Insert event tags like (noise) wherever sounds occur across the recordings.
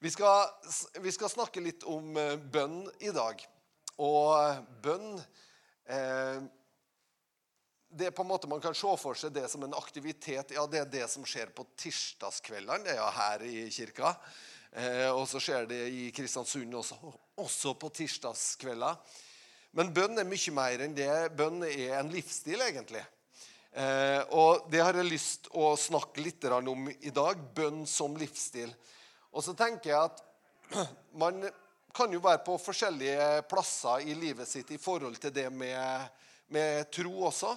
Vi skal, vi skal snakke litt om eh, bønn i dag. Og bønn eh, Det er på en måte Man kan se for seg det som en aktivitet. Ja, det er det som skjer på tirsdagskveldene. Det er ja her i kirka. Eh, og så skjer det i Kristiansund også, også på tirsdagskvelder. Men bønn er mye mer enn det. Bønn er en livsstil, egentlig. Eh, og det har jeg lyst å snakke litt om i dag. Bønn som livsstil. Og så tenker jeg at (clears throat) man kan jo være på forskjellige plasser i livet sitt i forhold til det med, med tro også.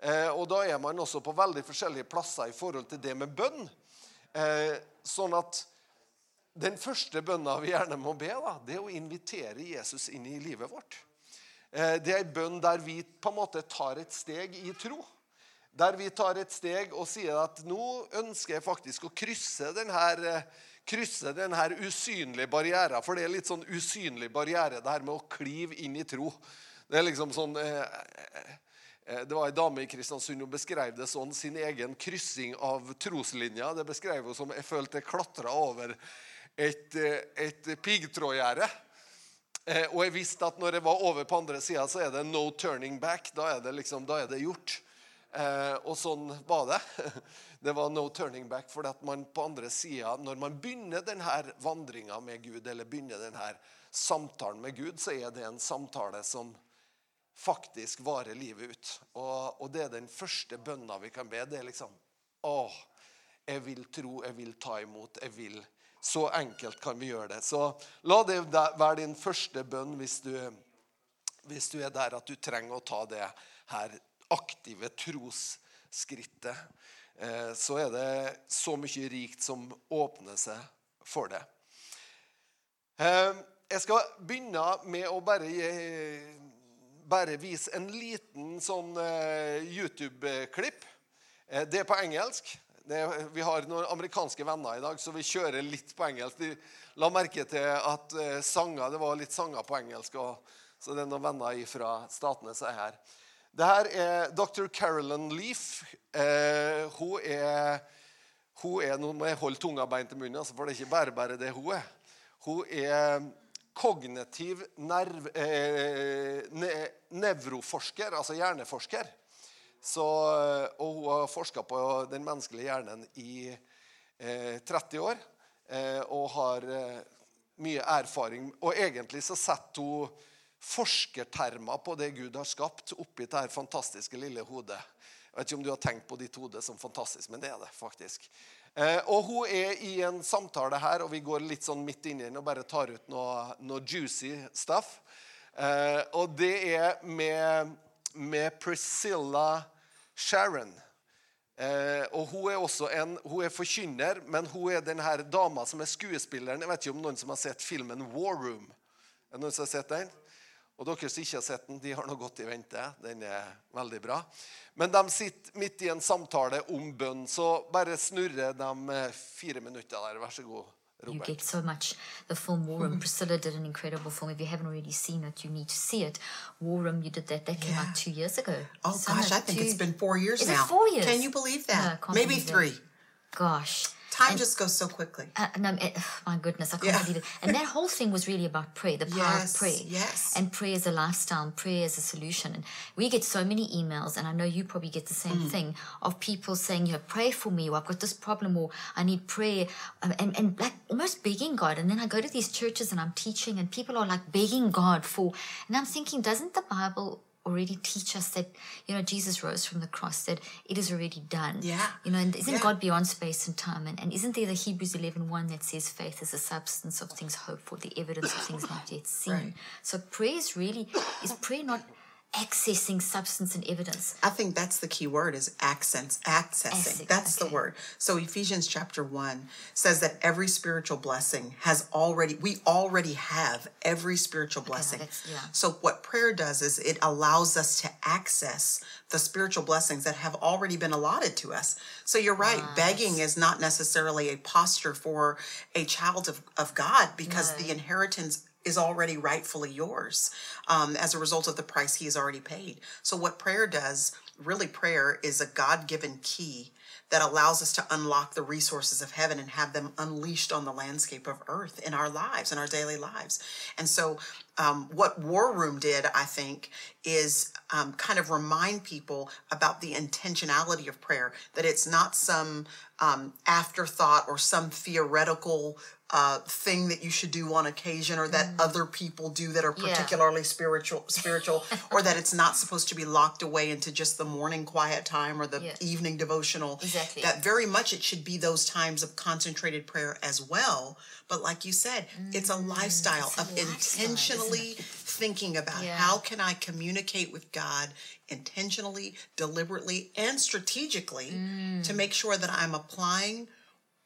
Eh, og da er man også på veldig forskjellige plasser i forhold til det med bønn. Eh, sånn at den første bønna vi gjerne må be, da, det er å invitere Jesus inn i livet vårt. Eh, det er en bønn der vi på en måte tar et steg i tro. Der vi tar et steg og sier at nå ønsker jeg faktisk å krysse denne krysse den her usynlige barrieren. For det er litt sånn usynlig barriere, det her med å klive inn i tro. Det er liksom sånn eh, eh, eh det var ei dame i Kristiansund hun beskrev det sånn, sin egen kryssing av troslinja. Det beskrev hun som jeg følte jeg klatra over et, eh, et piggtrådgjerde. Og jeg visste at når jeg var over på andre sida, så er det no turning back. Da er det, liksom, da er det gjort. Og sånn var det. (laughs) Det var no turning back. For at man på andre sida, når man begynner denne vandringa med Gud, eller begynner denne samtalen med Gud, så er det en samtale som faktisk varer livet ut. Og, og det er den første bønna vi kan be. Det er liksom Å, jeg vil tro, jeg vil ta imot, jeg vil Så enkelt kan vi gjøre det. Så la det være din første bønn hvis du, hvis du er der at du trenger å ta det her aktive trosskrittet, så er det så mye rikt som åpner seg for det. Eh, jeg skal begynne med å bare, bare vise en liten sånn eh, YouTube-klipp. Det er på engelsk. Er, vi har noen amerikanske venner i dag, så vi kjører litt på engelsk. De la merke til at sanger, det var litt sanger på engelsk. Og, så det er noen venner fra statene som er her. Det her er dr. Carolyn Leaf. Eh, hun er, hun er Nå må jeg holde tunga beint i munnen, altså, for det er ikke bare bare det hun er. Hun er kognitiv nerv, eh, ne, nevroforsker, altså hjerneforsker. Så, og hun har forska på den menneskelige hjernen i eh, 30 år. Eh, og har eh, mye erfaring. Og egentlig så setter hun forskertermer på det Gud har skapt, oppi dette fantastiske lille hodet. Jeg vet ikke om du har tenkt på ditt hode som fantastisk, men det er det faktisk. Eh, og Hun er i en samtale her, og vi går litt sånn midt inn i den og bare tar ut noe, noe juicy stuff. Eh, og det er med, med Priscilla Sharon. Eh, og Hun er også en, hun er forkynner, men hun er den her dama som er skuespilleren. Jeg vet ikke om noen som har sett filmen War Room. Er det noen som har sett den? Og dere som ikke har sett den, de har noe godt i vente. Den er veldig bra. Men de sitter midt i en samtale om bønn, så bare snurre de eh, fire minutter der. Vær så god. Robert. You get so much. The film War Room, Priscilla did an incredible film. If you haven't already seen it, you need to see it. War Room, you did that. That came yeah. out two years ago. Oh gosh, I think two... it's been four years Is now. It four years? Can you believe that? No, Maybe three. That. Gosh. Time and, just goes so quickly. Uh, no, it, my goodness, I can't yeah. believe it. And that whole thing was really about prayer, the power yes, of prayer. Yes. And prayer is a lifestyle, prayer is a solution. And we get so many emails, and I know you probably get the same mm. thing, of people saying, you know, pray for me, or I've got this problem, or I need prayer, um, and, and like almost begging God. And then I go to these churches and I'm teaching, and people are like begging God for, and I'm thinking, doesn't the Bible already teach us that you know jesus rose from the cross that it is already done yeah you know and isn't yeah. god beyond space and time and, and isn't there the hebrews 11 1 that says faith is the substance of things hoped for the evidence of things not yet seen right. so prayer is really is prayer not accessing substance and evidence. I think that's the key word is accents, accessing. that's okay. the word. So Ephesians chapter 1 says that every spiritual blessing has already we already have every spiritual blessing. Okay, yeah. So what prayer does is it allows us to access the spiritual blessings that have already been allotted to us. So you're right, begging is not necessarily a posture for a child of, of God because no. the inheritance is already rightfully yours um, as a result of the price he has already paid. So, what prayer does, really, prayer is a God given key that allows us to unlock the resources of heaven and have them unleashed on the landscape of earth in our lives, in our daily lives. And so, um, what War Room did, I think, is um, kind of remind people about the intentionality of prayer, that it's not some um, afterthought or some theoretical uh, thing that you should do on occasion or that mm. other people do that are particularly yeah. spiritual spiritual (laughs) or that it's not supposed to be locked away into just the morning quiet time or the yeah. evening devotional exactly that very much it should be those times of concentrated prayer as well but like you said mm. it's a mm, lifestyle it's a of lifestyle, intentionally thinking about yeah. how can i communicate with god intentionally deliberately and strategically mm. to make sure that i'm applying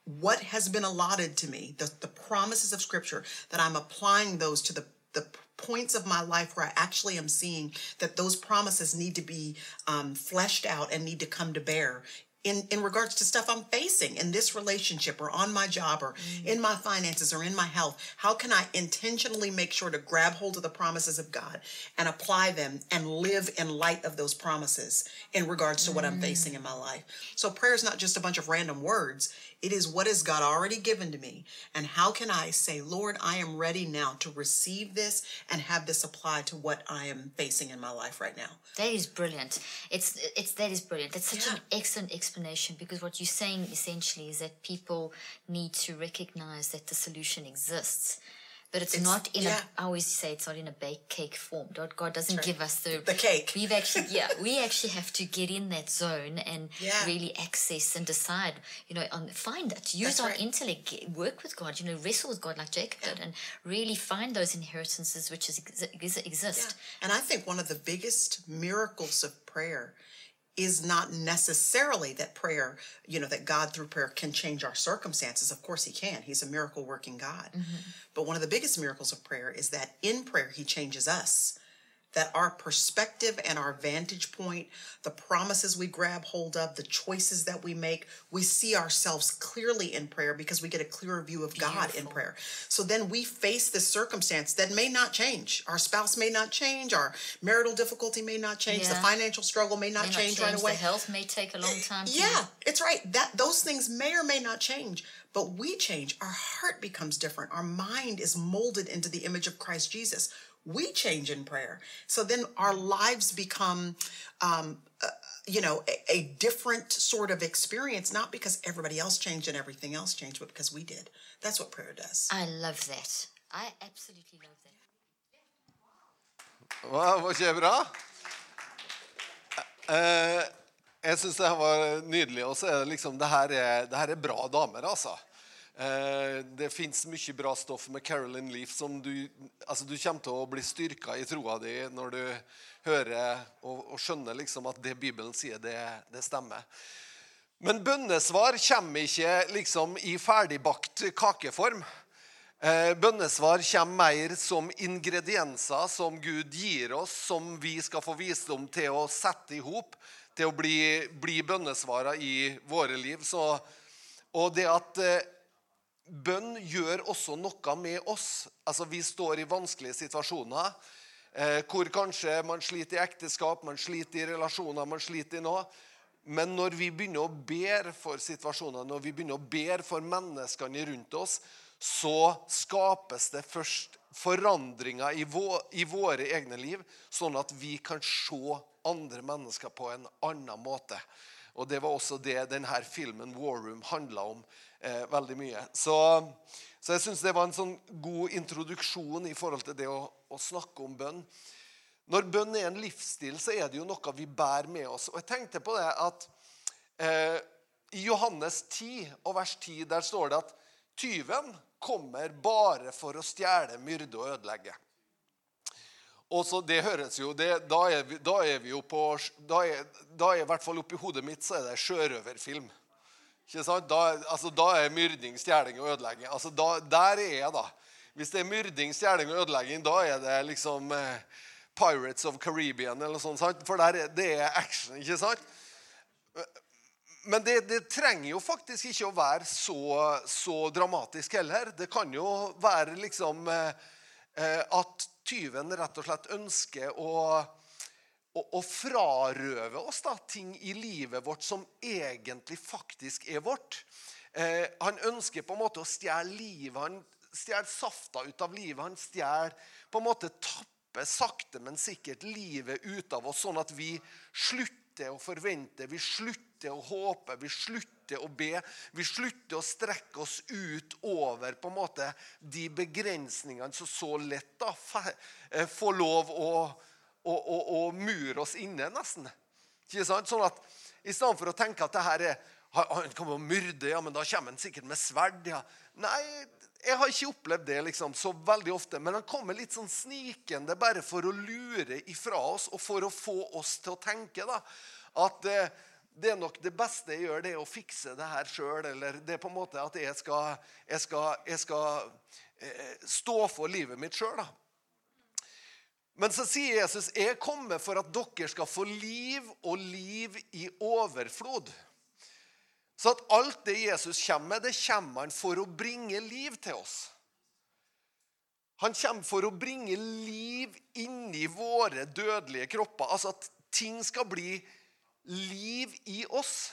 what has been allotted to me, the, the promises of scripture, that I'm applying those to the, the points of my life where I actually am seeing that those promises need to be um, fleshed out and need to come to bear in, in regards to stuff I'm facing in this relationship or on my job or mm. in my finances or in my health? How can I intentionally make sure to grab hold of the promises of God and apply them and live in light of those promises in regards to what I'm facing in my life? So prayer is not just a bunch of random words. It is what has God already given to me. And how can I say, Lord, I am ready now to receive this and have this apply to what I am facing in my life right now? That is brilliant. It's it's that is brilliant. That's such yeah. an excellent explanation because what you're saying essentially is that people need to recognize that the solution exists but it's, it's not in yeah. a, I always say it's not in a baked cake form. God doesn't right. give us the, the cake. We've actually, (laughs) yeah, we actually have to get in that zone and yeah. really access and decide, you know, on, find that use That's our right. intellect, work with God, you know, wrestle with God like Jacob yeah. did and really find those inheritances which is, exist. And I think one of the biggest miracles of prayer is not necessarily that prayer, you know, that God through prayer can change our circumstances. Of course, He can. He's a miracle working God. Mm-hmm. But one of the biggest miracles of prayer is that in prayer, He changes us that our perspective and our vantage point, the promises we grab hold of, the choices that we make, we see ourselves clearly in prayer because we get a clearer view of God in prayer. So then we face the circumstance that may not change. Our spouse may not change, our marital difficulty may not change, yeah. the financial struggle may not, may change, not change, right away. The health may take a long time. Yeah, it's right. That those things may or may not change, but we change. Our heart becomes different. Our mind is molded into the image of Christ Jesus we change in prayer. So then our lives become, um, uh, you know, a, a, different sort of experience, not because everybody else changed and everything else changed, but because we did. That's what prayer does. I love that. I absolutely love that. Wow, var ikke bra? Uh, jeg syns det her var nydelig. Og så er det liksom Det her er, det her er bra damer, altså. Eh, det fins mye bra stoff med Carolyn Leaf som du, altså du kommer til å bli styrka i troa di når du hører og, og skjønner liksom at det Bibelen sier, det, det stemmer. Men bønnesvar kommer ikke liksom i ferdigbakt kakeform. Eh, bønnesvar kommer mer som ingredienser som Gud gir oss, som vi skal få visdom til å sette i hop, til å bli, bli bønnesvarer i våre liv. Så, og det at eh, bønn gjør også noe med oss. Altså, Vi står i vanskelige situasjoner eh, hvor kanskje man sliter i ekteskap, man sliter i relasjoner, man sliter i noe. Men når vi begynner å ber for situasjoner, når vi begynner å ber for menneskene rundt oss, så skapes det først forandringer i, vå, i våre egne liv, sånn at vi kan se andre mennesker på en annen måte. Og Det var også det denne filmen War Room handla om eh, veldig mye. Så, så jeg syns det var en sånn god introduksjon i forhold til det å, å, snakke om bønn. Når bønn er en livsstil, så er det jo noe vi bærer med oss. Og jeg tenkte på det at eh, i Johannes 10 og vers 10 der står det at tyven kommer bare for å stjele, myrde og ødelegge. Og så det høres jo, det, da, er vi, da, er vi, jo på da er, da er i hvert fall oppi hodet mitt så er det sjørøverfilm. Ikke sant? Da, altså, da er myrding, stjeling og ødelegging. Altså, da, der er jeg, da. Hvis det er myrding, stjeling og ødelegging, da er det liksom eh, Pirates of Caribbean eller noe sånt. For der er, det er action, ikke sant? Men det, det, trenger jo faktisk ikke å være så, så, dramatisk heller. Det kan jo være liksom eh, eh at tyven rett og slett ønsker å å, å frarøve oss da, ting i livet vårt som egentlig faktisk er vårt. Eh, han ønsker på en måte å stjele livet. Han stjeler safta ut av livet. Han stjeler på en måte tapper sakte, men sikkert livet ut av oss, sånn at vi slutter å forvente, vi slutter å håpe, vi slutter å be. Vi slutter å strekke oss ut over på en måte de begrensningene som så lett da eh, får lov å å, å, å mure oss inne, nesten. Ikke sant? Sånn at I stedet for å tenke at det her er han kommer og myrder, ja, men da kommer han sikkert med sverd. ja. Nei, jeg har ikke opplevd det liksom, så veldig ofte. Men han kommer litt sånn snikende bare for å lure ifra oss og for å få oss til å tenke da, at eh, det er nok det beste jeg gjør, det er å fikse det her sjøl. Eller det er på en måte at jeg skal, jeg skal, jeg skal eh, stå for livet mitt sjøl. Men så sier Jesus, 'Jeg kommer for at dere skal få liv og liv i overflod'. Så at alt det Jesus kommer med, det kommer han for å bringe liv til oss. Han kommer for å bringe liv inni våre dødelige kropper. Altså at ting skal bli liv i oss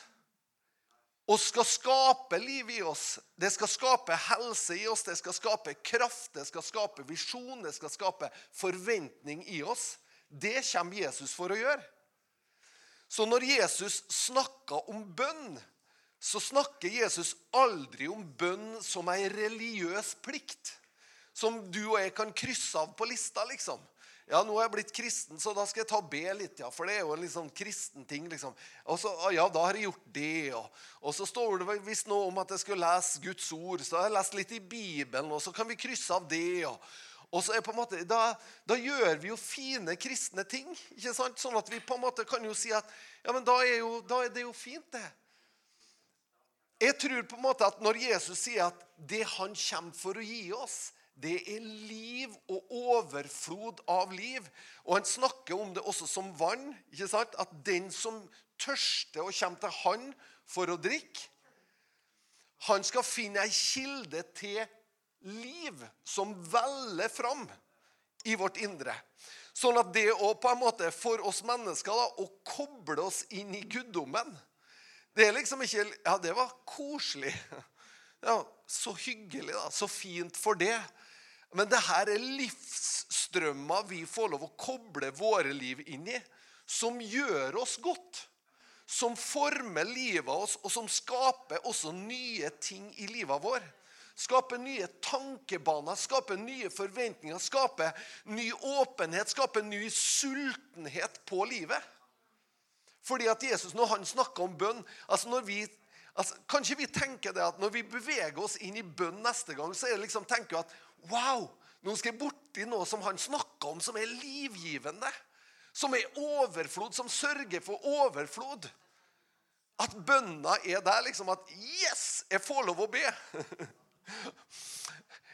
og skal skape liv i oss. Det skal skape helse i oss, det skal skape kraft, det skal skape visjon, det skal skape forventning i oss. Det kommer Jesus for å gjøre. Så når Jesus snakker om bønn, så snakker Jesus aldri om bønn som ei religiøs plikt. Som du og jeg kan krysse av på lista, liksom. Ja, nå er jeg blitt kristen, så da skal jeg ta be litt. ja, For det er jo en litt sånn kristen ting. liksom. Og så, Ja, da har jeg gjort det. Og, og så står det visst noe om at jeg skal lese Guds ord. Så har jeg lest litt i Bibelen, og så kan vi krysse av det. og og så er på en måte, da, da, gjør vi jo fine kristne ting. ikke sant? Sånn at vi på en måte kan jo si at ja, men da er, jo, da er det jo fint, det. Jeg tror på en måte at når Jesus sier at det han kommer for å gi oss, det er liv og overflod av liv. Og han snakker om det også som vann. ikke sant? At den som tørster og kommer til han for å drikke, han skal finne ei kilde til liv som veller fram i vårt indre. Sånn at det å på en måte for oss mennesker da, å koble oss inn i guddommen Det er liksom ikke Ja, det var koselig. Ja, så hyggelig, da. Så fint for det. Men det her er livsstrømmer vi får lov å koble våre liv inn i, som gjør oss godt. Som former livet oss, og som skaper også nye ting i livet vår. Skaper nye tankebaner, skaper nye forventninger, skaper ny åpenhet, skaper ny sultenhet på livet. Fordi at Jesus, når han snakker om bønn altså når vi, altså, Kanskje vi tenker det at når vi beveger oss inn i bønn neste gang, så er det liksom, tenker vi at Wow! Nå skal jeg borti noe som han snakker om, som er livgivende. Som er overflod, som sørger for overflod. At bønna er der liksom at Yes! Jeg får lov å be. (laughs)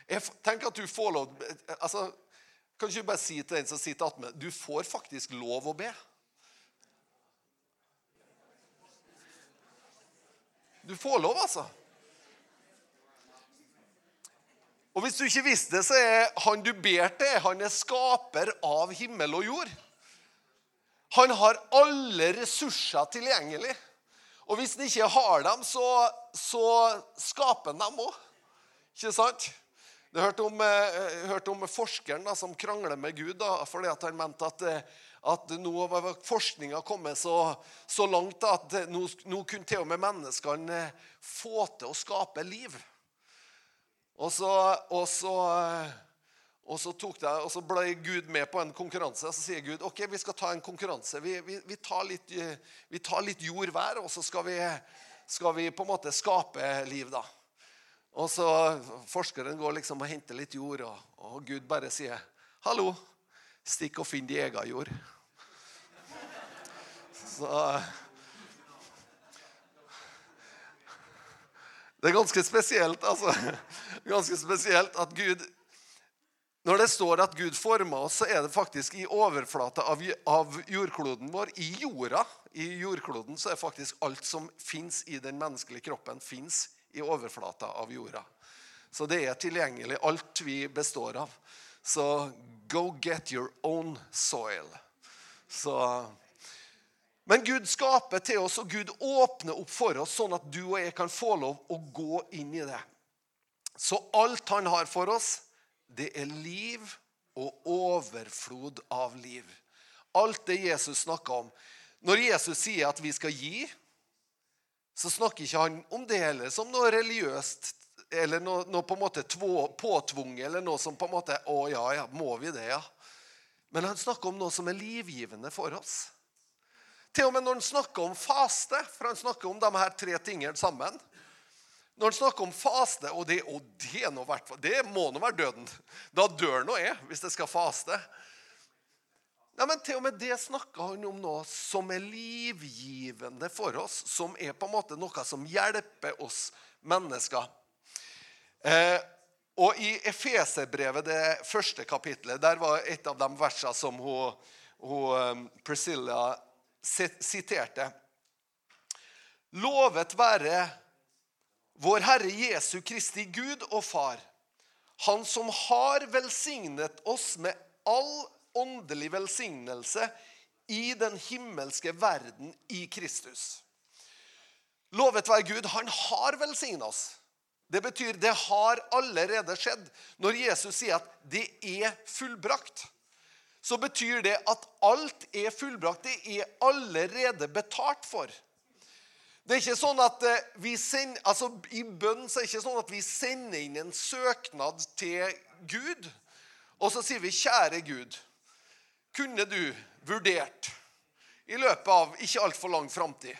Jeg tenker at du får lov altså, Kan ikke du bare si til den som sitter attmed Du får faktisk lov å be. Du får lov, altså. Og Hvis du ikke visste det, så er han du ber til, han er skaper av himmel og jord. Han har alle ressurser tilgjengelig. Og hvis han ikke har dem, så, så skaper han dem òg. Ikke sant? Du hørte om, eh, hørte om forskeren da, som krangler med Gud da, fordi han mente at, eh, at nå var forskninga kommet så, så langt at nå, nå kunne til og med menneskene eh, få til å skape liv. Og så, og så, og så, det, og så ble Gud med på en konkurranse. Så sier Gud ok, vi skal ta en konkurranse. Vi, vi, vi, tar, litt, vi tar, litt, jord hver, og så skal skal vi, på en måte skape liv. da. Og så Forskeren går liksom og henter litt jord, og, og Gud bare sier hallo, stikk og finn din egen jord. Så Det er ganske spesielt, altså. Ganske spesielt at Gud Når det står at Gud former oss, så er det faktisk i overflata av, jordkloden vår, i jorda, i jordkloden, så er faktisk alt som fins i den menneskelige kroppen, fins i overflata av jorda. Så det er tilgjengelig, alt vi består av. Så go get your own soil. Så Men Gud skaper til oss, og Gud åpner opp for oss, sånn at du og jeg kan få lov å gå inn i det. Så alt han har for oss, det er liv og overflod av liv. Alt det Jesus snakker om. Når Jesus sier at vi skal gi, så snakker ikke han om det heller som noe religiøst eller noe, noe på en måte påtvunget, eller noe som på en måte Å ja, ja, må vi det, ja? Men han snakker om noe som er livgivende for oss. Til og med når han snakker om faste, for han snakker om de her tre tingene sammen Når han snakker om faste, og det, og det, noe, det må nå være døden Da dør nå jeg, hvis jeg skal faste. Ja, men Til og med det snakker han om noe som er livgivende for oss. Som er på en måte noe som hjelper oss mennesker. Eh, og I Efeserbrevet, det første kapitlet, der var et av de versene som hun, hun eh, Priscilla siterte. Lovet være vår Herre Jesu Kristi Gud og Far, Han som har velsignet oss med all åndelig velsignelse i den himmelske verden i Kristus. Lovet være Gud, han har velsignet oss. Det betyr det har allerede skjedd. Når Jesus sier at 'det er fullbrakt', så betyr det at alt er fullbrakt. Det er allerede betalt for. Det er ikke sånn at eh, vi sender, altså I bønn så er det ikke sånn at vi sender inn en søknad til Gud, og så sier vi 'Kjære Gud' kunne du vurdert i løpet av ikke altfor lang framtid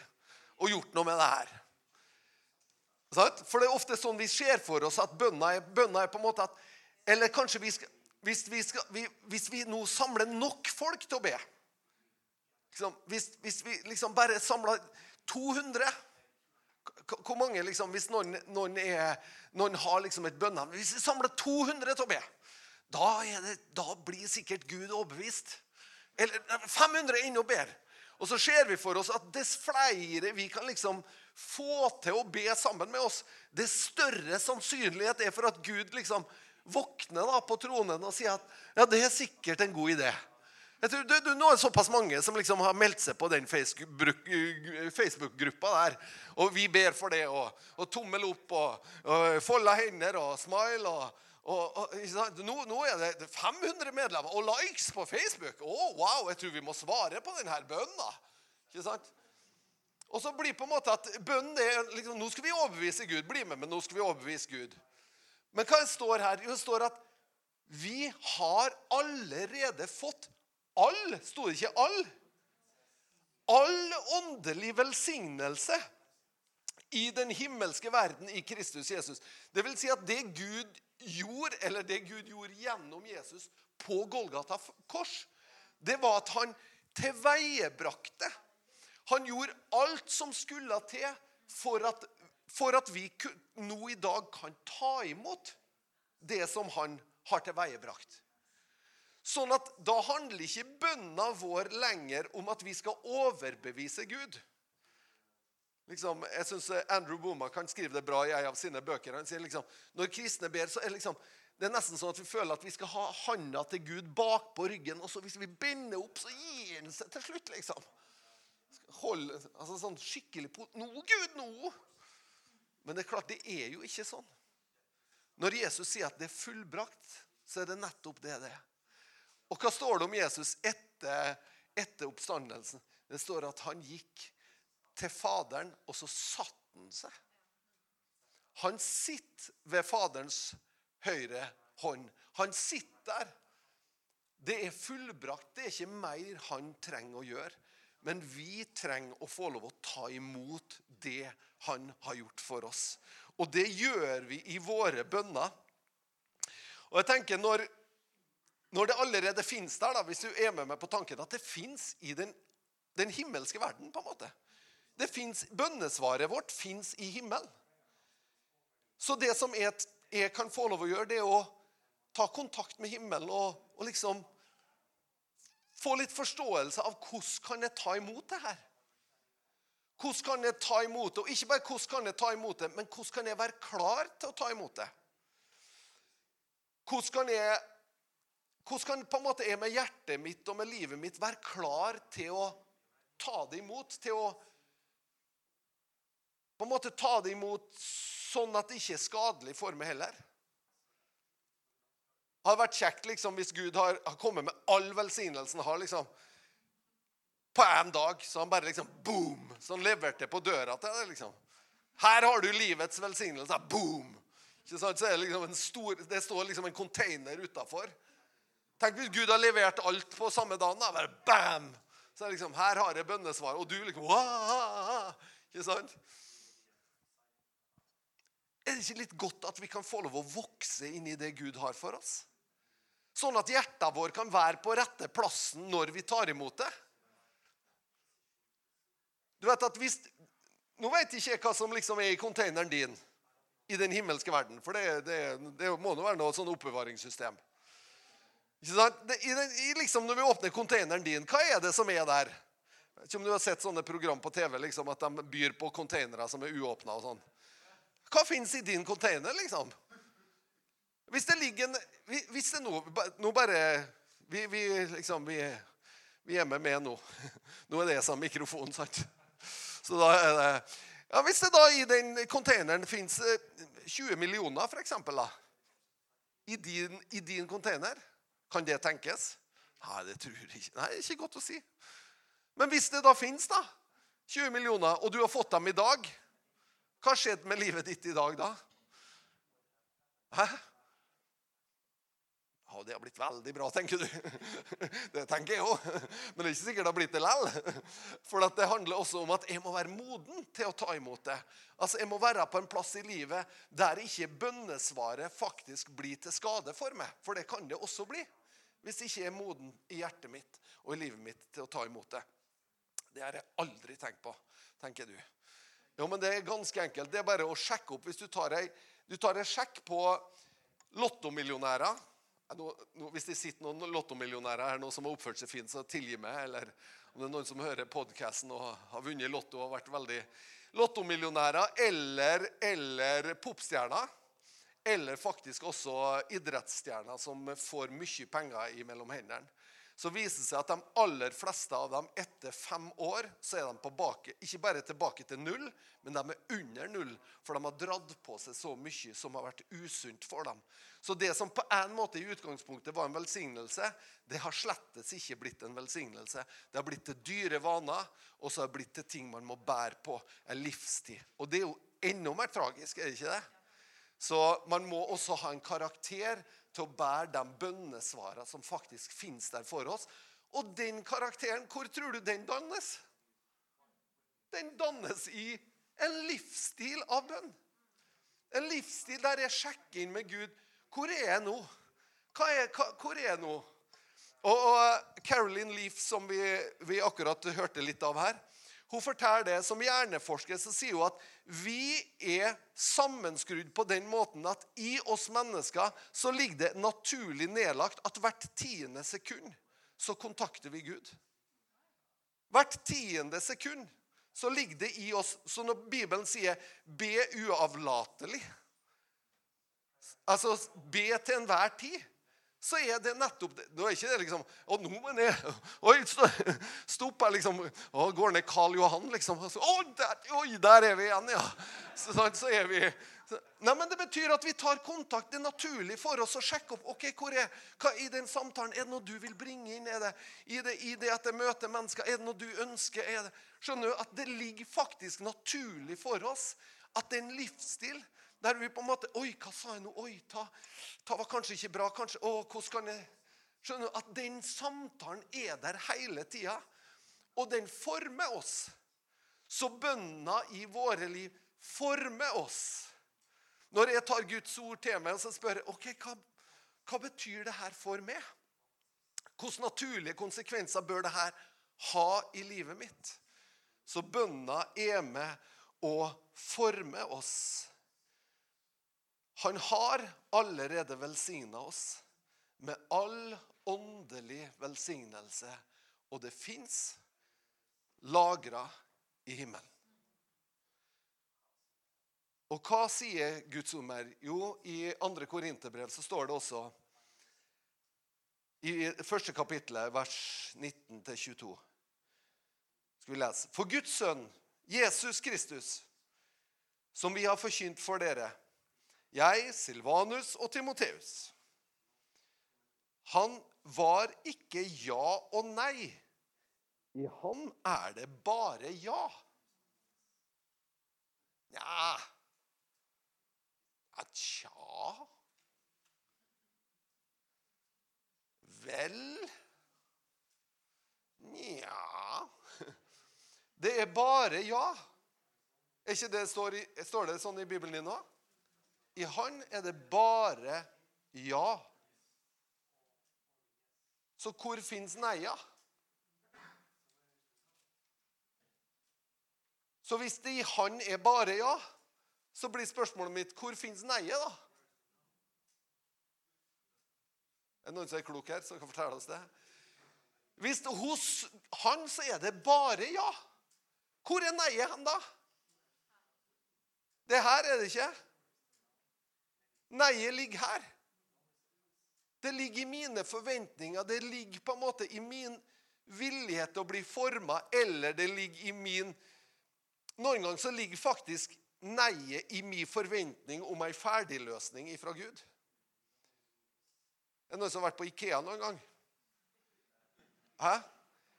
og gjort noe med det her? For det er ofte sånn vi ser for oss at bønna er, bønna er på en måte at Eller kanskje vi skal, hvis, vi skal, vi, hvis vi nå samler nok folk til å be liksom, hvis, hvis, vi liksom bare samler 200 Hvor mange liksom, Hvis noen, noen, er, noen har liksom et bønnehav Hvis vi samler 200 til å be, da, det, da blir sikkert Gud overbevist. Eller 500 inn og ber. Og så ser vi for oss at dess flere vi kan liksom få til å be sammen med oss, dess større sannsynlighet er for at Gud liksom våkner da på tronen og sier at ja, det er sikkert en god idé. Jeg tror, det, det, nå er det såpass mange som liksom har meldt seg på den Facebook-gruppa der. Og vi ber for det. Og, og tommel opp og, og folda hender og smile. og og, og, nå, nå, er det 500 medlemmer og likes på Facebook. Å, oh, wow, jeg tror vi må svare på denne bønna. Ikke sant? Og så blir på en måte at bønnen er liksom, Nå skal vi overbevise Gud. Bli med, men nå skal vi overbevise Gud. Men hva står her? Jo, det står at vi har allerede fått all Sto det ikke all? All åndelig velsignelse i den himmelske verden i Kristus Jesus. Det vil si at det Gud gjorde, eller det Gud gjorde gjennom Jesus på Golgata kors, det var at han tilveiebrakte. Han gjorde alt som skulle til for at, for at vi nå i dag kan ta imot det som han har til veiebrakt. Sånn at da handler ikke bønna vår lenger om at vi skal overbevise Gud. Liksom, jeg synes Andrew Boma kan skrive det bra i en av sine bøker. Han sier liksom, Når kristne ber, så er liksom, det er nesten sånn at vi føler at vi skal ha handa til Gud bak på ryggen. Og så hvis vi binder opp, så gir han seg til slutt, liksom. Hold, altså sånn skikkelig på, Nå, Gud, nå! Men det er klart, det er jo ikke sånn. Når Jesus sier at det er fullbrakt, så er det nettopp det det er. Og hva står det om Jesus etter, etter oppstandelsen? Det står at han gikk til Faderen, og så satt han seg. Han sitter ved Faderens høyre hånd. Han sitter der. Det er fullbrakt. Det er ikke mer han trenger å gjøre. Men vi trenger å få lov å ta imot det han har gjort for oss. Og det gjør vi i våre bønner. Og jeg tenker når, når det allerede fins der, da, hvis du er med meg på tanken at det fins i den, den himmelske verden på en måte, det finnes, Bønnesvaret vårt fins i himmelen. Så det som jeg, jeg, kan få lov å gjøre, det er å ta kontakt med himmelen og, og liksom få litt forståelse av hvordan kan jeg ta imot det her. Hvordan kan jeg ta imot det? Og ikke bare hvordan kan jeg ta imot det, men hvordan kan jeg være klar til å ta imot det? Hvordan kan jeg, hvordan kan på en måte jeg med hjertet mitt og med livet mitt være klar til å ta det imot? Til å på en måte ta det imot sånn at det ikke er skadelig for meg heller. Hadde vært kjekt liksom, hvis Gud har, har kommet med all velsignelsen har. liksom, På én dag. Så han bare liksom boom! Så han leverte på døra til deg. liksom. Her har du livets velsignelse. Boom! Ikke sant? Så er det, liksom en stor, det står liksom en container utafor. Tenk hvis Gud har levert alt på samme dagen. Da. Bare bam! Så er det liksom, Her har jeg bønnesvar. Og du liksom Wah! Ikke sant? Er det ikke litt godt at vi kan få lov å vokse inn i det Gud har for oss? Sånn at hjertet vår kan være på rette plassen når vi tar imot det. Du vet at hvis, Nå vet ikke jeg hva som liksom er i containeren din i den himmelske verden. For det, det, det må nå være noe sånn oppbevaringssystem. Det, i den, i liksom Når vi åpner containeren din, hva er det som er der? Jeg vet ikke om du har sett sånne program på TV liksom, at de byr på containere som er uåpna. sånn. Hva fins i din container, liksom? Hvis det ligger en Hvis det nå Nå bare vi, vi, liksom, vi, vi er med med nå. (laughs) Nå er det som mikrofonen, sant? Så da er det ja, Hvis det da i den containeren fins 20 eh, millioner, f.eks., I din, i din container, kan det tenkes? Nei, det tror jeg ikke. Nei, det er ikke godt å si. Men hvis det da fins 20 millioner, og du har fått dem i dag hva skjedde med livet ditt i dag da? Hæ? Ja, det har blitt veldig bra, tenker du. (laughs) Det tenker jeg òg. Men det er ikke sikkert det har blitt det likevel. For det handler også om at jeg må være moden til å ta imot det. Altså, Jeg må være på en plass i livet der ikke bønnesvaret faktisk blir til skade for meg. For det kan det også bli. Hvis ikke jeg er moden i hjertet mitt og i livet mitt til å ta imot det. Det har jeg aldri tenkt på, tenker du. Jo, men Det er ganske enkelt. Det er bare å sjekke opp. Hvis du tar ei, du tar en sjekk på lottomillionærer nå, nå, Hvis det sitter noen lottomillionærer her nå som har oppført seg fint, så tilgi meg. Eller om det er noen som hører podkasten og har vunnet Lotto og vært veldig Lottomillionærer eller, eller popstjerner. Eller faktisk også idrettsstjerner som får mye penger mellom hendene så viser det seg at de aller fleste av dem etter fem år så er de på bake, ikke bare tilbake til null, men de er under null. For de har dratt på seg så mye som har vært usunt for dem. Så det som på en måte i utgangspunktet var en velsignelse, det har slettes ikke blitt en velsignelse. Det har blitt til dyre vaner, og så har det blitt til ting man må bære på en livstid. Og det er jo enda mer tragisk, er det ikke det? Så man må også ha en karakter til å bære de bønnesvarene som faktisk finnes der for oss. Og den karakteren, hvor tror du den dannes? Den dannes i en livsstil av bønn. En livsstil der jeg sjekker inn med Gud. Hvor er jeg nå? Er, hvor er jeg nå? Og, og Carolyn Leaf, som vi, vi akkurat hørte litt av her, hun forteller det som hjerneforsker så sier hun at vi er sammenskrudd på den måten at i oss mennesker så ligger det naturlig nedlagt at hvert tiende sekund så kontakter vi Gud. Hvert tiende sekund så ligger det i oss Så når Bibelen sier 'be uavlatelig' Altså be til enhver tid så er det nettopp det. Nå er ikke det liksom Å, nå må jeg Oi, stopp her, liksom. Å, går ned Karl Johan, liksom. Så, å, der, oi, der er vi igjen, ja. Så, så er vi Nei, men Det betyr at vi tar kontakt. Det er naturlig for oss å sjekke opp ok, hvor er, hva i den samtalen. Er det noe du vil bringe inn? Er det, i, det, I det at jeg møter mennesker, er det noe du ønsker? Er det, skjønner du at det ligger faktisk naturlig for oss at det er en livsstil der vi på en måte Oi, hva sa jeg nå? Oi, ta, ta var kanskje ikke bra. kanskje, å, hvordan kan jeg... Skjønner du at den samtalen er der hele tida, og den former oss. Så bønna i våre liv former oss. Når jeg tar Guds ord til meg og så spør jeg, ok, hva, hva betyr det her for meg? Hvilke naturlige konsekvenser bør det her ha i livet mitt? Så bønna er med å forme oss. Han har allerede velsigna oss med all åndelig velsignelse, og det fins lagra i himmelen. Og hva sier Guds ord her? Jo, i 2. Korinterbrev så står det også i første kapittelet, vers 19-22. Skal vi lese. For Guds sønn, Jesus Kristus, som vi har forkynt for dere, jeg, Silvanus og Timoteus. Han var ikke ja og nei. I han er det bare ja. Nja ja, Vel Nja Det er bare ja. Er ikke det står, i, står det sånn i Bibelen din nå? I Han er det bare ja. Så hvor fins nei-a? Så hvis det i Han er bare ja, så blir spørsmålet mitt hvor fins nei-et, da? Er det noen som er klok her, som kan fortelle oss det? Hvis det hos Han så er det bare ja. Hvor er nei-et hen, da? Det her er det ikke. Nei-et ligger her. Det ligger i mine forventninger, det ligger på en måte i min villighet til å bli forma, eller det ligger i min Noen ganger så ligger faktisk nei-et i min forventning om ei ferdigløsning fra Gud. Er det noen som har vært på Ikea noen gang? Hæ?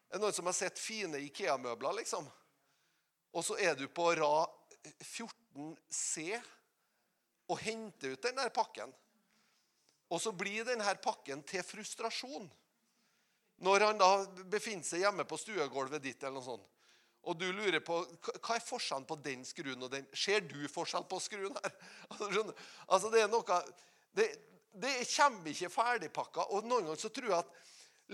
Er det noen som har sett fine Ikea-møbler, liksom? Og så er du på rad 14C og henter ut den der pakken. Og så blir denne pakken til frustrasjon. Når han da befinner seg hjemme på stuegulvet ditt, eller noe sånt, og du lurer på hva er forskjellen på den skruen og den Ser du forskjell på skruen her? (laughs) Altså, det er noe det, det kommer ikke ferdigpakka. Og noen ganger så tror jeg at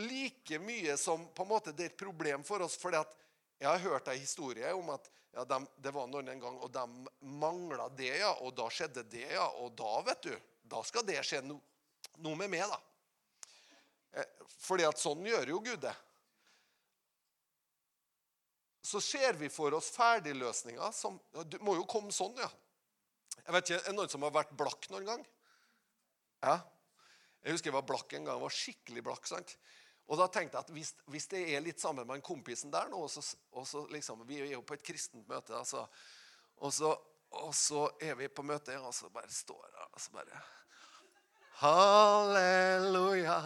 like mye som på en måte det er et problem for oss fordi at Jeg har hørt en historie om at ja, de, det var noen en gang, og de mangla det, ja. Og da skjedde det, ja. Og da, vet du, da skal det skje noe noe med meg, da. Eh, fordi at sånn gjør jo Gud det. Så ser vi for oss ferdigløsninger som Det må jo komme sånn, ja. Jeg vet ikke, Er det noen som har vært blakk noen gang? Ja. Jeg husker jeg var blakk en gang. Jeg var skikkelig blakk. sant? Og da tenkte jeg at hvis, hvis det er litt sammen med en kompisen der nå, og så, liksom, Vi er jo på et kristent møte, altså, og, så, og så er vi på møte, og så bare står jeg og så bare Halleluja.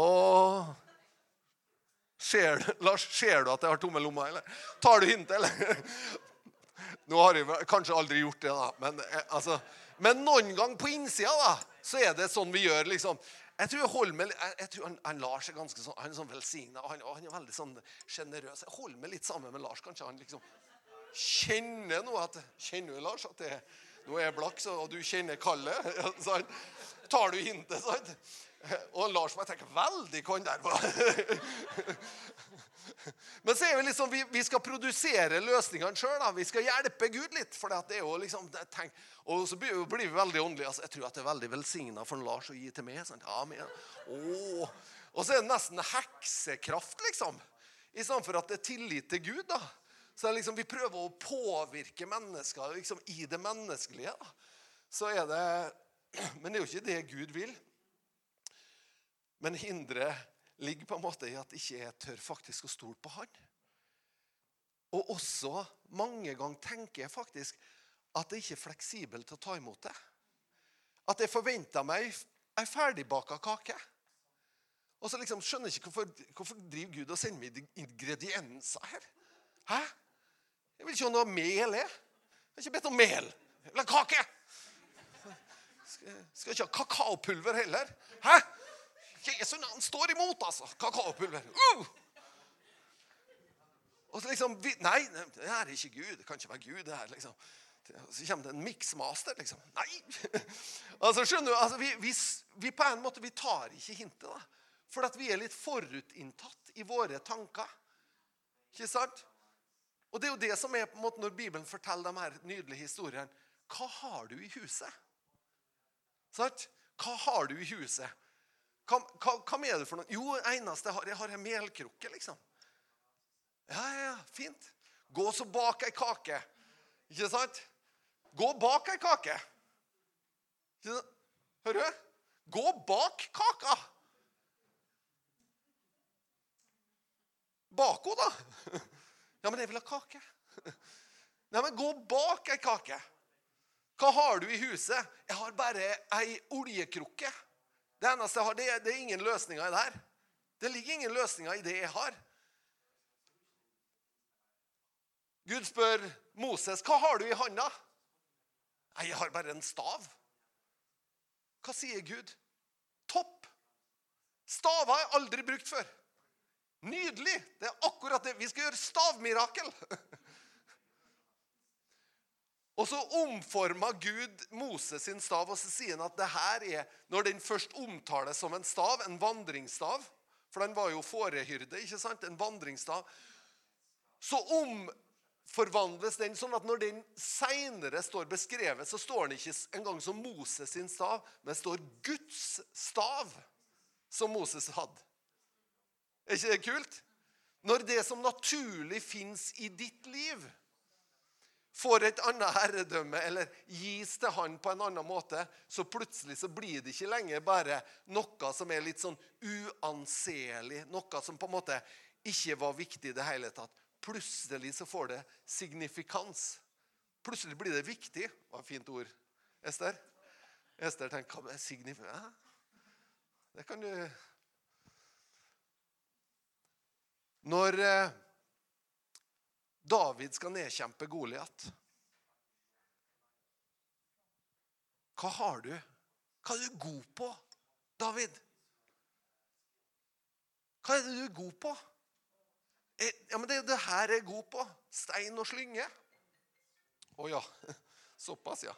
Og ser, Lars, ser du at jeg har tomme lommer, eller? Tar du hintet, eller? (laughs) Nå har jeg kanskje aldri gjort det, da. Men, eh, altså, men noen gang på innsida da, så er det sånn vi gjør. liksom. Jeg tror, med, jeg, jeg tror han, han, Lars er ganske sånn, han er sånn velsigna og han, han er veldig sånn sjenerøs. Jeg holder meg litt sammen med Lars. Kanskje han liksom kjenner noe at, Kjenner du, Lars, at det, nå er jeg blakk, og du kjenner kallet? (laughs) Sånn tar du hintet. sant? Og Lars må jeg tenke veldig kan der var. (laughs) (laughs) Men så er vi liksom, vi, vi skal produsere løsningene sjøl. Vi skal hjelpe Gud litt. for det er jo liksom, tenk, Og så blir, vi veldig åndelige. Altså, jeg tror at det er veldig velsigna for Lars å gi til meg. Sant? Amen. Åh. Og så er det nesten heksekraft, liksom. I stedet for at det er tillit til Gud. da. Så liksom, Vi prøver å påvirke mennesker liksom, i det menneskelige. da. Så er det (clears throat) men det er jo ikke det Gud vil. Men hinderet ligger på en måte i at ikke jeg tør faktisk å stole på Han. Og også mange ganger tenker jeg faktisk at jeg ikke er fleksibel til å ta imot det. At jeg forventer meg ei ferdigbaka kake. Og så liksom skjønner jeg ikke hvorfor, hvorfor driver Gud og sender meg ingredienser her. Hæ? Jeg vil ikke ha noe mel. Jeg Jeg har ikke bedt om mel. Jeg vil ha kake! Skal ikke ha kakaopulver heller. Hæ? Jesu navn står imot, altså. Kakaopulver. Uh! Og så liksom, Nei, det er ikke Gud. Det kan ikke være Gud. det her, liksom. Så kommer det en miksmaster, liksom. Nei! (laughs) altså, skjønner du, altså, vi, vi, vi, på en måte, vi tar ikke hintet. da. For at vi er litt forutinntatt i våre tanker. Ikke sant? Og det er jo det som er på en måte når Bibelen forteller de her nydelige historiene. Hva har du i huset? Sant? Hva har du i huset? Hva, hva, hva er det for noe? Jo, eneste jeg har, jeg har ei melkrukke, liksom. Ja, ja, ja, fint. Gå så bak ei kake. Ikke sant? Gå bak ei kake. Hører du? Gå bak kaka. Bak henne, da. Ja, men jeg vil ha kake. Nei, men gå bak ei kake. Hva har du i huset? Jeg har bare ei oljekrukke. Det eneste jeg har, det er, det er ingen løsninger i det her. Det ligger ingen løsninger i det jeg har. Gud spør Moses, 'Hva har du i handa?' 'Nei, jeg har bare en stav.' Hva sier Gud? 'Topp! Staver har jeg aldri brukt før.' Nydelig! Det er akkurat det. Vi skal gjøre stavmirakel. (laughs) Og så omforma Gud Moses sin stav, og så sier han at det her er Når den først omtales som en stav, en vandringsstav For den var jo fårehyrde, ikke sant? En vandringsstav. Så omforvandles den sånn at når den seinere står beskrevet, så står den ikke engang som Moses sin stav, men står Guds stav, som Moses hadde. Er ikke det kult? Når det som naturlig fins i ditt liv, får et annet herredømme eller gis til han på en annen måte, så plutselig så blir det ikke lenger bare noe som er litt sånn uanselig, noe som på en måte ikke var viktig i det hele tatt. Plutselig så får det signifikans. Plutselig blir det viktig. Det var et fint ord. Ester? Ester tenker hva er signifikans? Det kan du Når eh, David skal nedkjempe Goliat Hva har du? Hva er du god på, David? Hva er det du er god på? Eh, ja, men Det er det her jeg er god på. Stein og slynge. Å oh, ja. (laughs) Såpass, ja.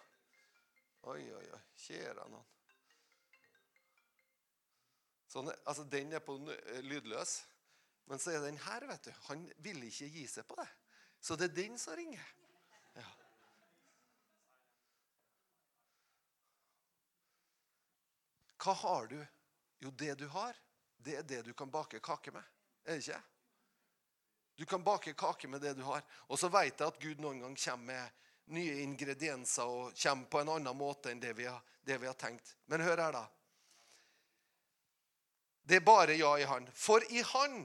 Oi, oi, oi. Kjære noen. Sånn, altså, den er på lydløs. Men så er den her, vet du. Han vil ikke gi seg på det. Så det er den som ringer. Ja. Hva har du? Jo, det du har, det er det du kan bake kake med. Er det ikke? Du kan bake kake med det du har. Og så vet jeg at Gud noen gang kommer med nye ingredienser og kommer på en annen måte enn det vi har, det vi har tenkt. Men hør her, da. Det er bare ja i Han. For i Han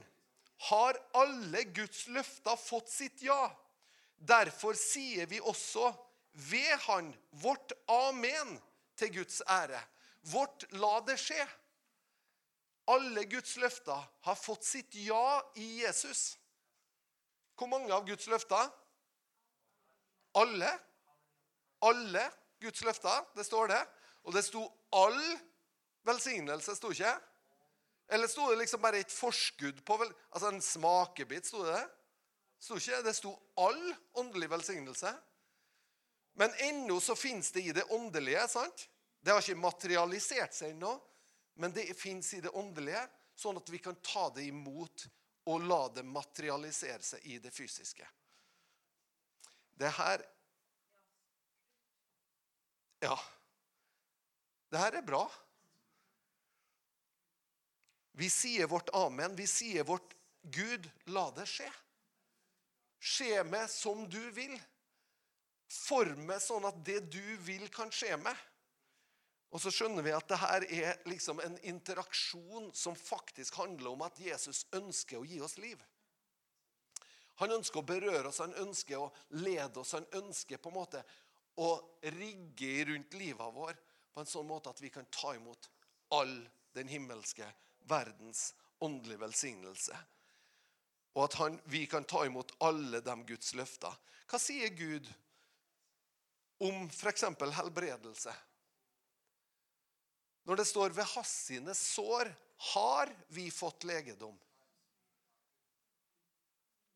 har alle Guds løfter fått sitt ja. Derfor sier vi også ved Han vårt amen til Guds ære. Vårt la det skje. Alle Guds løfter har fått sitt ja i Jesus. Hvor mange av Guds løfter? Alle. Alle Guds løfter. Det står det. Og det sto all velsignelse, sto ikke? Eller sto det liksom bare et forskudd på vel, Altså en smakebit, sto det det? Sto ikke det? sto all åndelig velsignelse. Men ennå så fins det i det åndelige. sant? Det har ikke materialisert seg ennå, men det fins i det åndelige, sånn at vi kan ta det imot og la det materialisere seg i det fysiske. Det her Ja. Det her er bra. Vi sier vårt amen. Vi sier vårt Gud, la det skje. Skje med som du vil. Forme sånn at det du vil, kan skje med. Og så skjønner vi at det her er liksom en interaksjon som faktisk handler om at Jesus ønsker å gi oss liv. Han ønsker å berøre oss, han ønsker å lede oss, han ønsker på en måte å rigge rundt livet vår på en sånn måte at vi kan ta imot all den himmelske verdens åndelige velsignelse. Og at han, vi kan ta imot alle de Guds løfter. Hva sier Gud om f.eks. helbredelse? Når det står 'ved hans sine sår har vi fått legedom',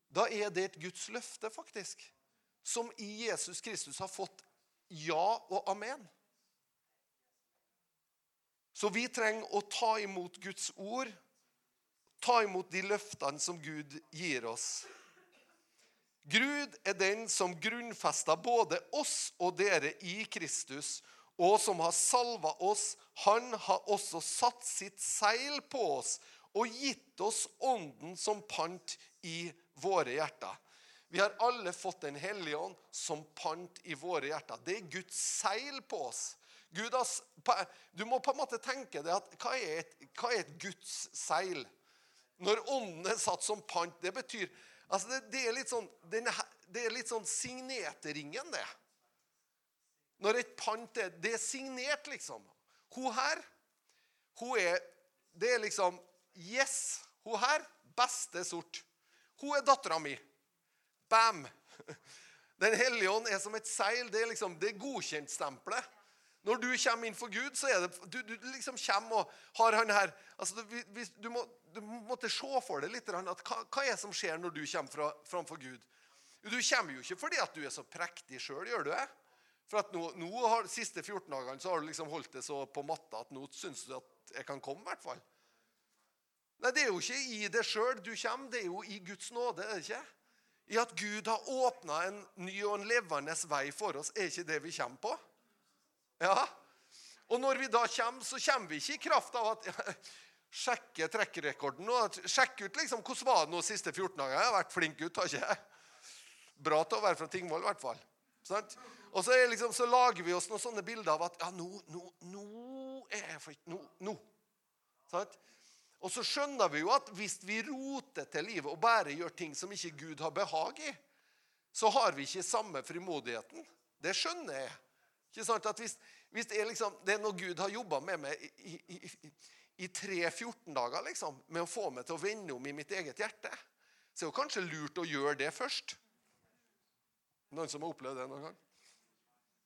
da er det et Guds løfte, faktisk, som i Jesus Kristus har fått ja og amen. Så vi trenger å ta imot Guds ord, ta imot de løftene som Gud gir oss. Gud er den som grunnfester både oss og dere i Kristus, og som har salva oss. Han har også satt sitt seil på oss og gitt oss Ånden som pant i våre hjerter. Vi har alle fått Den hellige ånd som pant i våre hjerter. Det er Guds seil på oss. Gud, du må på en måte tenke deg at hva er et, hva er et Guds seil? Når ånden er satt som pant, det betyr altså det, det, er litt sånn, det er litt sånn signeteringen, det. Når et pant er Det er signert, liksom. Hun her, hun er Det er liksom Yes! Hun her, beste sort. Hun er dattera mi. Bam! (laughs) Den hellige ånd er som et seil. Det er liksom det godkjentstempelet. Når du kommer inn for Gud, så er det Du, du liksom kommer og har han her altså du, du, må, du måtte se for deg litt at hva, hva er det som skjer når du kommer fra, framfor Gud? Du kommer jo ikke fordi at du er så prektig sjøl, gjør du det? For at nå, nå har, De siste 14 dagene så har du liksom holdt det så på matta at nå syns du at jeg kan komme. I hvert fall. Nei, Det er jo ikke i det sjøl du kommer, det er jo i Guds nåde. er det ikke? I at Gud har åpna en ny og en levende vei for oss. Er ikke det vi kommer på? Ja. Og når vi da kommer, så kommer vi ikke i kraft av at (laughs) Sjekke trekkerekorden nå. sjekke ut liksom, hvordan var det nå siste 14 dagene. Jeg har vært flink gutt, har ikke jeg? Bra til å være fra Tingvoll, i hvert fall. Sant? Og så, liksom, så, lager vi oss noen sånne bilder av at ja, nå, nå, nå er jeg for Nå. nå. Sant? Og så skjønner vi jo at hvis vi roter til livet og bare gjør ting som ikke Gud har behag i, så har vi ikke samme frimodigheten. Det skjønner jeg. Ikke sant? At hvis, hvis det, er liksom, det er noe Gud har jobba med meg i, i, i, i 3-14 dager liksom, med å få meg til å vende om i mitt eget hjerte, så er det kanskje lurt å gjøre det først. Noen som har opplevd det noen gang?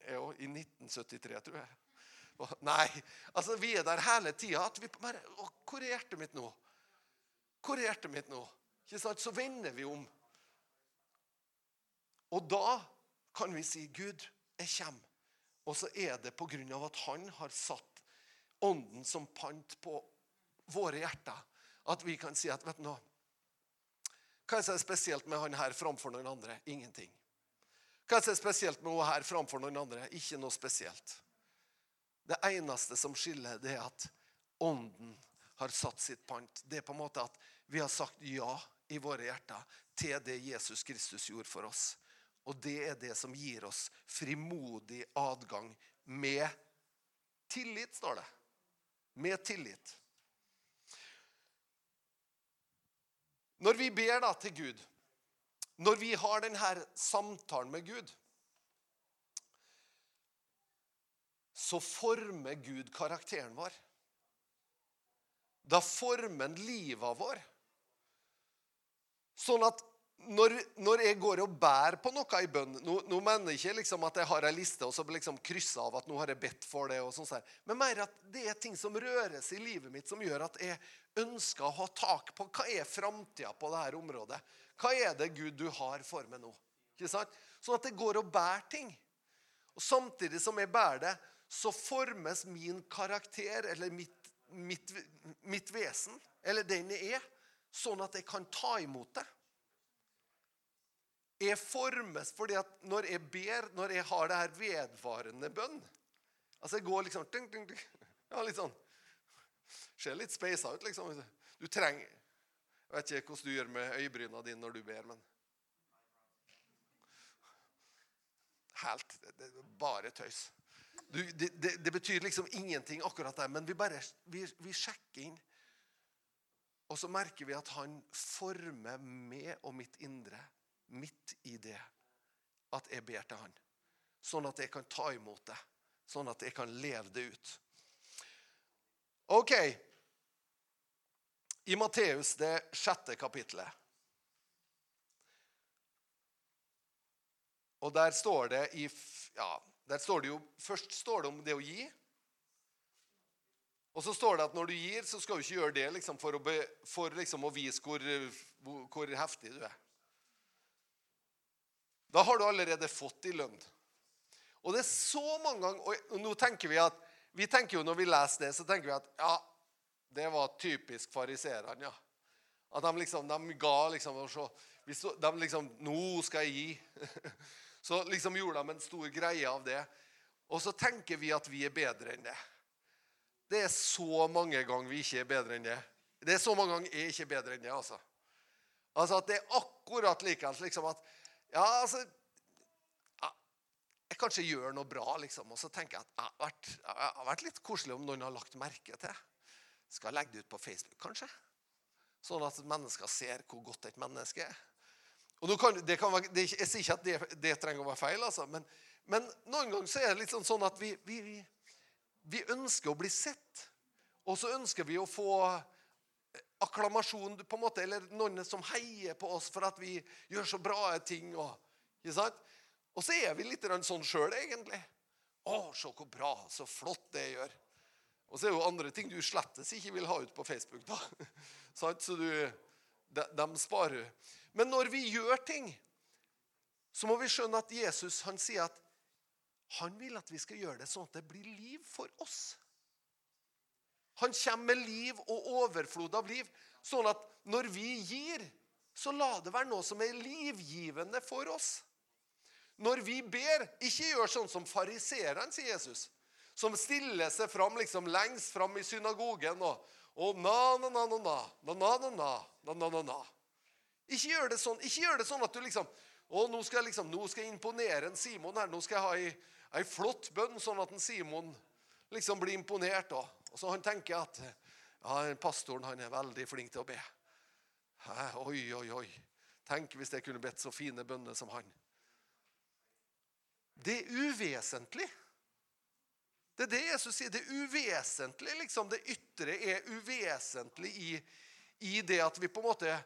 Jeg òg. I 1973, tror jeg. Nei, altså vi er der hele tida. Hvor er hjertet mitt nå? Hvor er hjertet mitt nå? Ikke sant? Så vender vi om. Og da kan vi si, 'Gud, jeg kommer'. Og så er det av at han har satt ånden som pant på våre hjerter, at vi kan si at vet du noe, Hva er det spesielt med han her framfor noen andre? Ingenting. Hva er det spesielt med henne her framfor noen andre? Ikke noe spesielt. Det eneste som skiller, det er at ånden har satt sitt pant. Det er på en måte at vi har sagt ja i våre hjerter til det Jesus Kristus gjorde for oss. Og det er det som gir oss frimodig adgang med tillit, står det. Med tillit. Når vi ber da til Gud, når vi har denne samtalen med Gud så former Gud karakteren vår. Da former han livet vår. Sånn at når, når, jeg går og bærer på noe i bønn Nå, nå mener jeg ikke liksom at jeg har ei liste og så liksom krysser av at nå har jeg bedt for det. og sånn Men mer at det er ting som røres i livet mitt, som gjør at jeg ønsker å ha tak på hva er framtida på dette området. Hva er det Gud du har for meg nå? Ikke sant? Sånn at jeg går og bærer ting. Og Samtidig som jeg bærer det, så formes min karakter eller mitt, mitt, mitt vesen, eller den jeg er, sånn at jeg kan ta imot det. Jeg formes fordi at når jeg ber, når jeg har det her vedvarende bønn Altså, jeg går liksom ding, ding, ding. Ja, litt sånn Ser litt speisa ut, liksom. Du trenger Jeg vet ikke hvordan du gjør med øyebryna dine når du ber, men Helt det, det, Bare tøys. Du, det, det, betyr liksom ingenting akkurat der, men vi bare vi, vi sjekker inn. Og så merker vi at han former meg og mitt indre midt i det at jeg ber til han. Sånn at jeg kan ta imot det. Sånn at jeg kan leve det ut. OK. I Matteus, det sjette kapittelet Og der står det i ja, der står det jo, Først står det om det å gi. Og så står det at når du gir, så skal du ikke gjøre det liksom, for, å, be, for liksom, å, vise hvor, hvor, heftig du er. Da har du allerede fått i lønn. Og det er så mange ganger Og nå tenker vi at vi tenker jo Når vi leser det, så tenker vi at ja, det var typisk fariserene. Ja. At de liksom, de ga liksom, De liksom Nå skal jeg gi. (laughs) Så liksom gjorde de en stor greie av det. Og så tenker vi at vi er bedre enn det. Det er så mange ganger vi ikke er bedre enn det. Det er så mange ganger jeg ikke er bedre enn det. altså. Altså at det er akkurat likeens liksom at Ja, altså Jeg kanskje gjør noe bra, liksom. Og så tenker jeg at det har vært, har vært litt koselig om noen har lagt merke til. Skal jeg legge det ut på Facebook, kanskje? sånn at mennesker ser hvor godt et menneske er. Og kan, det kan være, det, Jeg sier ikke at det, det, trenger å være feil, altså, men, men, noen ganger så er det litt sånn, sånn at vi, vi, vi, ønsker å bli sett. Og så ønsker vi å få akklamasjon, på en måte, eller noen som heier på oss for at vi gjør så bra ting. Og, ikke sant? og så er vi litt sånn sjøl, egentlig. Å, se hvor bra, så flott det gjør. Og så er det jo andre ting du slettes ikke vil ha ut på Facebook. da. (laughs) Så du, de, de sparer. Men når vi gjør ting, så må vi skjønne at Jesus han sier at han vil at vi skal gjøre det sånn at det blir liv for oss. Han kommer med liv og overflod av liv. Sånn at når vi gir, så la det være noe som er livgivende for oss. Når vi ber, ikke gjør sånn som fariseeren, sier Jesus, som stiller seg fram liksom lengst fram i synagogen og, og na-na-na-na-na, na-na-na-na-na-na. Ikke gjør det sånn Ikke gjør det sånn at du liksom å, nå skal jeg liksom, nå skal jeg imponere en Simon her. Nå skal jeg ha ei, ei flott bønn, sånn at en Simon liksom blir imponert. Og og så han tenker at ja, pastoren han er veldig flink til å be. Hæ, oi, oi, oi. Tenk hvis jeg kunne bedt så fine bønner som han. Det er uvesentlig. Det er det Jesus sier. Det er uvesentlig. liksom Det ytre er uvesentlig i, i det at vi på en måte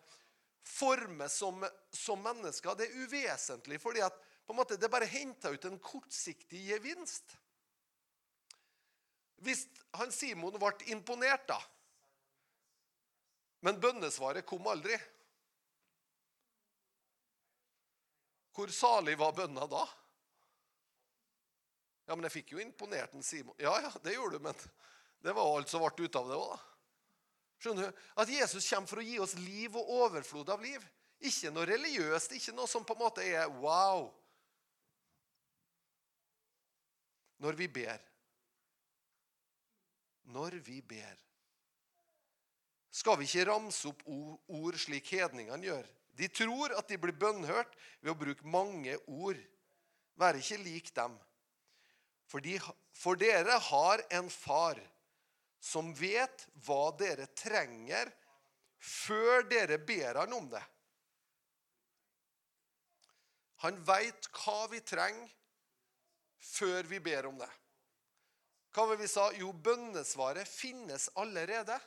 formes som, som, mennesker. Det er uvesentlig fordi at på en måte, det bare henter ut en kortsiktig gevinst. Hvis han Simon ble imponert, da Men bønnesvaret kom aldri. Hvor salig var bønna da? Ja, men jeg fikk jo imponert en Simon. Ja, ja, det gjorde du, men det var alt som ble ut av det òg, da. Skjønner du? At Jesus kommer for å gi oss liv og overflod av liv. Ikke noe religiøst, ikke noe som på en måte er wow. Når vi ber Når vi ber Skal vi ikke ramse opp ord slik hedningene gjør? De tror at de blir bønnhørt ved å bruke mange ord. Vær ikke lik dem. For, de, for dere har en far som vet hva dere trenger, før dere ber han om det. Han veit hva vi trenger, før vi ber om det. Hva var vi sa? Jo, bønnesvaret finnes allerede.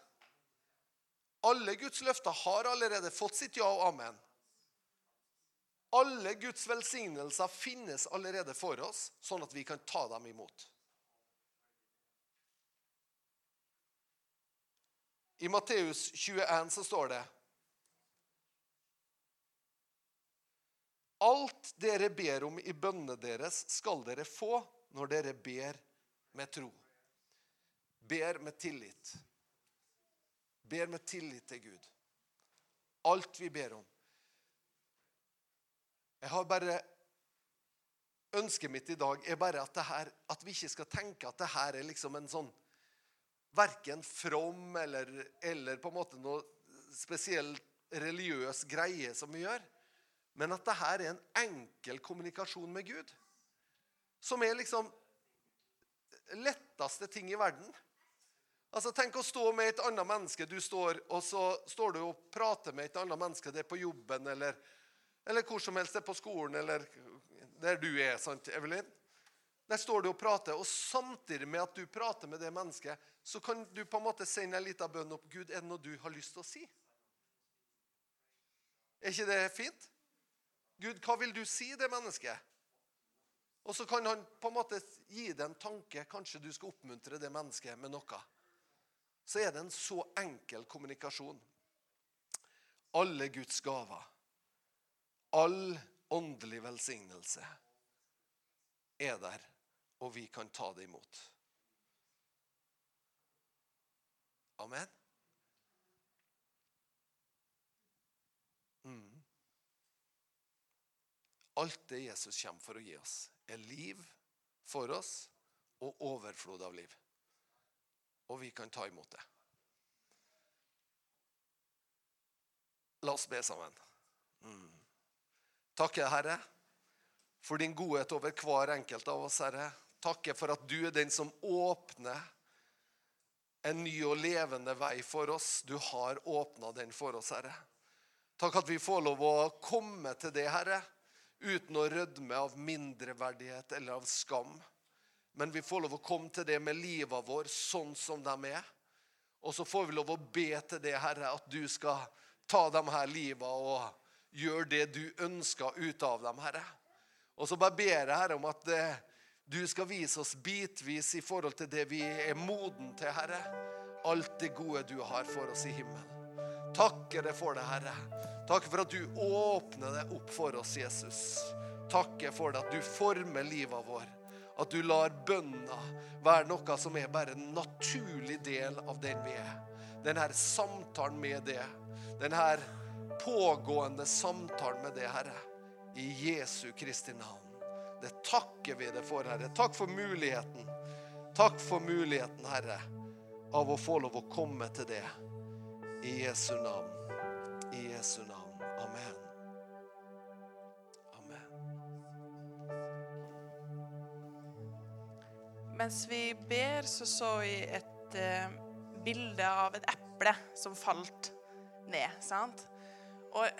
Alle Guds løfter har allerede fått sitt ja og amen. Alle Guds velsignelser finnes allerede for oss, sånn at vi kan ta dem imot. I Matteus 21 så står det Alt dere ber om i bønnene deres, skal dere få når dere ber med tro. Ber med tillit. Ber med tillit til Gud. Alt vi ber om. Jeg har bare Ønsket mitt i dag er bare at, her, at vi ikke skal tenke at det her er liksom en sånn verken from eller, eller, på en måte noe spesiell religiøs greie som vi gjør, men at det her er en enkel kommunikasjon med Gud. Som er liksom letteste ting i verden. Altså, Tenk å stå med et annet menneske. Du står, og så står du og prater med et annet menneske. Det er på jobben eller, eller hvor som helst. Det er på skolen eller der du er. sant, Evelyn? Der står du og prater, og samtidig med at du prater med det mennesket, så kan du på en måte sende en liten bønn opp. Gud, er det noe du har lyst til å si? Er ikke det fint? Gud, hva vil du si det mennesket? Og så kan han på en måte gi deg en tanke. Kanskje du skal oppmuntre det mennesket med noe. Så er det en så enkel kommunikasjon. Alle Guds gaver, all åndelig velsignelse, er der og vi kan ta det imot. Amen. Mm. Alt det Jesus kommer for å gi oss, er liv for oss og overflod av liv. Og vi kan ta imot det. La oss be sammen. Mm. Takke, Herre, for din godhet over hver enkelt av oss, Herre Takke for at du er den som åpner en ny og levende vei for oss. Du har åpna den for oss, Herre. Takk at vi får lov å komme til det, Herre, uten å rødme av mindreverdighet eller av skam. Men vi får lov å komme til det med livet vår sånn som de er. Og så får vi lov å be til det, Herre, at du skal ta de her liva og gjøre det du ønsker ut av dem, Herre. Og så bare ber jeg, Herre, om at eh, du skal vise oss bitvis i forhold til det vi er moden til, Herre. Alt det gode du har for oss i himmelen. Takker deg for det, Herre. Takk for at du åpner det opp for oss, Jesus. Takker for det at du former livet vår. At du lar bønna være noe som er bare en naturlig del av den vi er. Denne samtalen med det. Denne pågående samtalen med det, Herre. I Jesu Kristi navn. Det takker vi deg for, Herre. Takk for muligheten. Takk for muligheten, Herre, av å få lov å komme til det. I Jesu navn. I Jesu navn. Amen. Amen. Mens vi ber, så så vi et eh, bilde av et eple som falt ned. sant? Og jeg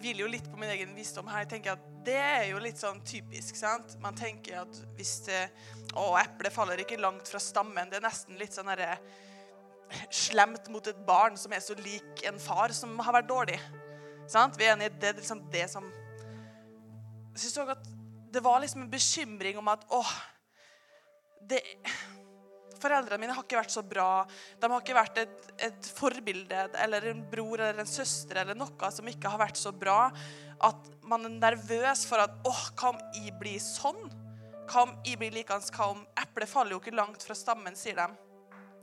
vil jo litt på min egen visdom her. Jeg tenker at Det er jo litt sånn typisk. sant? Man tenker at hvis det, Å, eplet faller ikke langt fra stammen. Det er nesten litt sånn herre slemt mot et barn som er så lik en far som har vært dårlig. Sant? Vi er enige, Det er liksom det som Jeg syns òg at det var liksom en bekymring om at åh, det, Foreldrene mine har ikke vært så bra. De har ikke vært et, et, forbilde eller en bror eller en søster eller noe som ikke har vært så bra. At man er nervøs for at åh, hva om jeg blir sånn? Hva om jeg blir likende? Hva om eplet faller jo ikke langt fra stammen, sier de.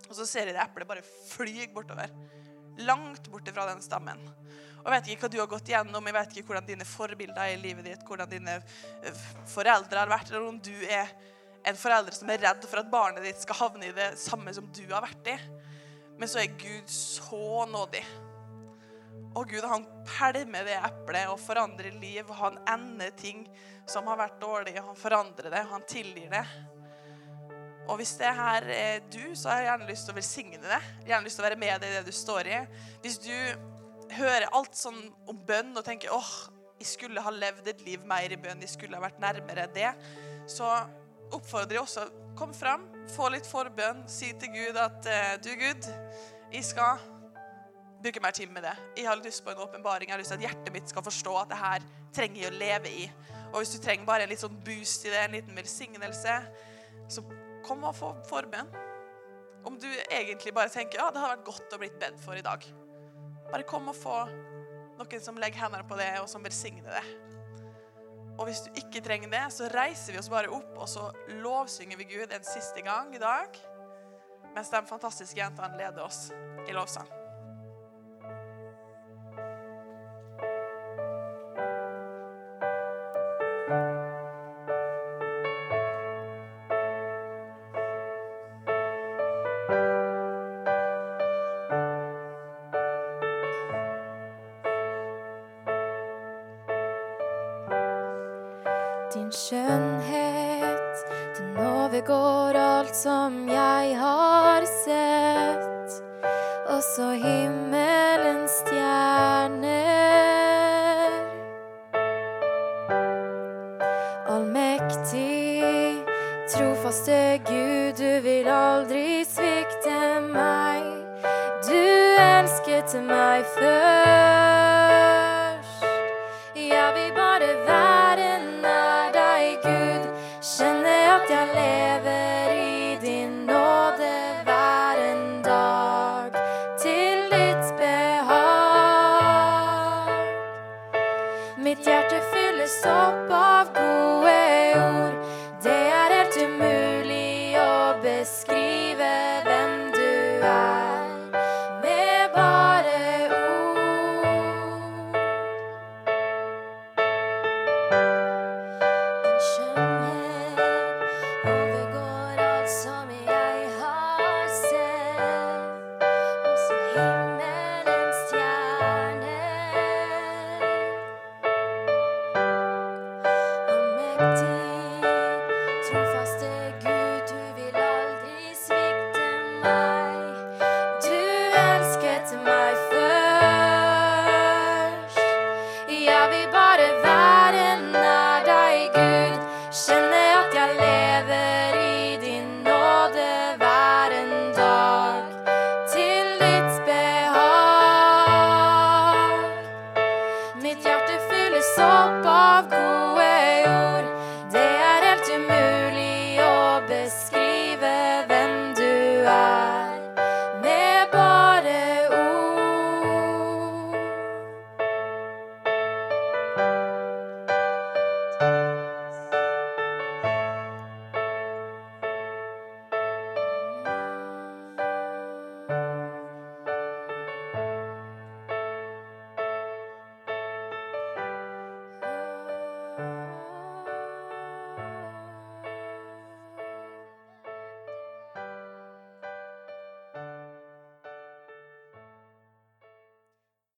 Og så ser jeg det eplet bare flyr bortover. Langt borte fra den stammen. Og Jeg vet ikke hva du har gått igjennom, jeg vet ikke hvordan dine forbilder er i livet ditt, hvordan dine eh, foreldre har vært, eller om du er en forelder som er redd for at barnet ditt skal havne i det samme som du har vært i. Men så er Gud så nådig. Og Gud han pælmer det eplet og forandrer liv. Han ender ting som har vært dårlige. Han forandrer det, han tilgir det. Og hvis det her er du, så har jeg gjerne lyst til å velsigne det. Gjerne lyst til å være med deg i det du står i. Hvis du hører alt sånn om bønn og tenker åh, jeg skulle ha levd et liv mer i bønn, jeg skulle ha vært nærmere det, så oppfordrer jeg også kom fram, få litt forbønn, si til Gud at eh, du, Gud, jeg skal bruke mer tid med det. Jeg har lyst på en åpenbaring. Jeg har lyst til at hjertet mitt skal forstå at det her trenger jeg å leve i. Og hvis du trenger bare en litt sånn boost i det, en liten velsignelse, så kom og få forbønn. Om du egentlig bare tenker ja, det har vært godt å blitt bedt for i dag. Bare kom og få noen som legger hendene på det, og som velsigner det. Og hvis du ikke trenger det, så reiser vi oss bare opp, og så lovsynger vi Gud en siste gang i dag. Mens de fantastiske jentene leder oss i lovsang. vive.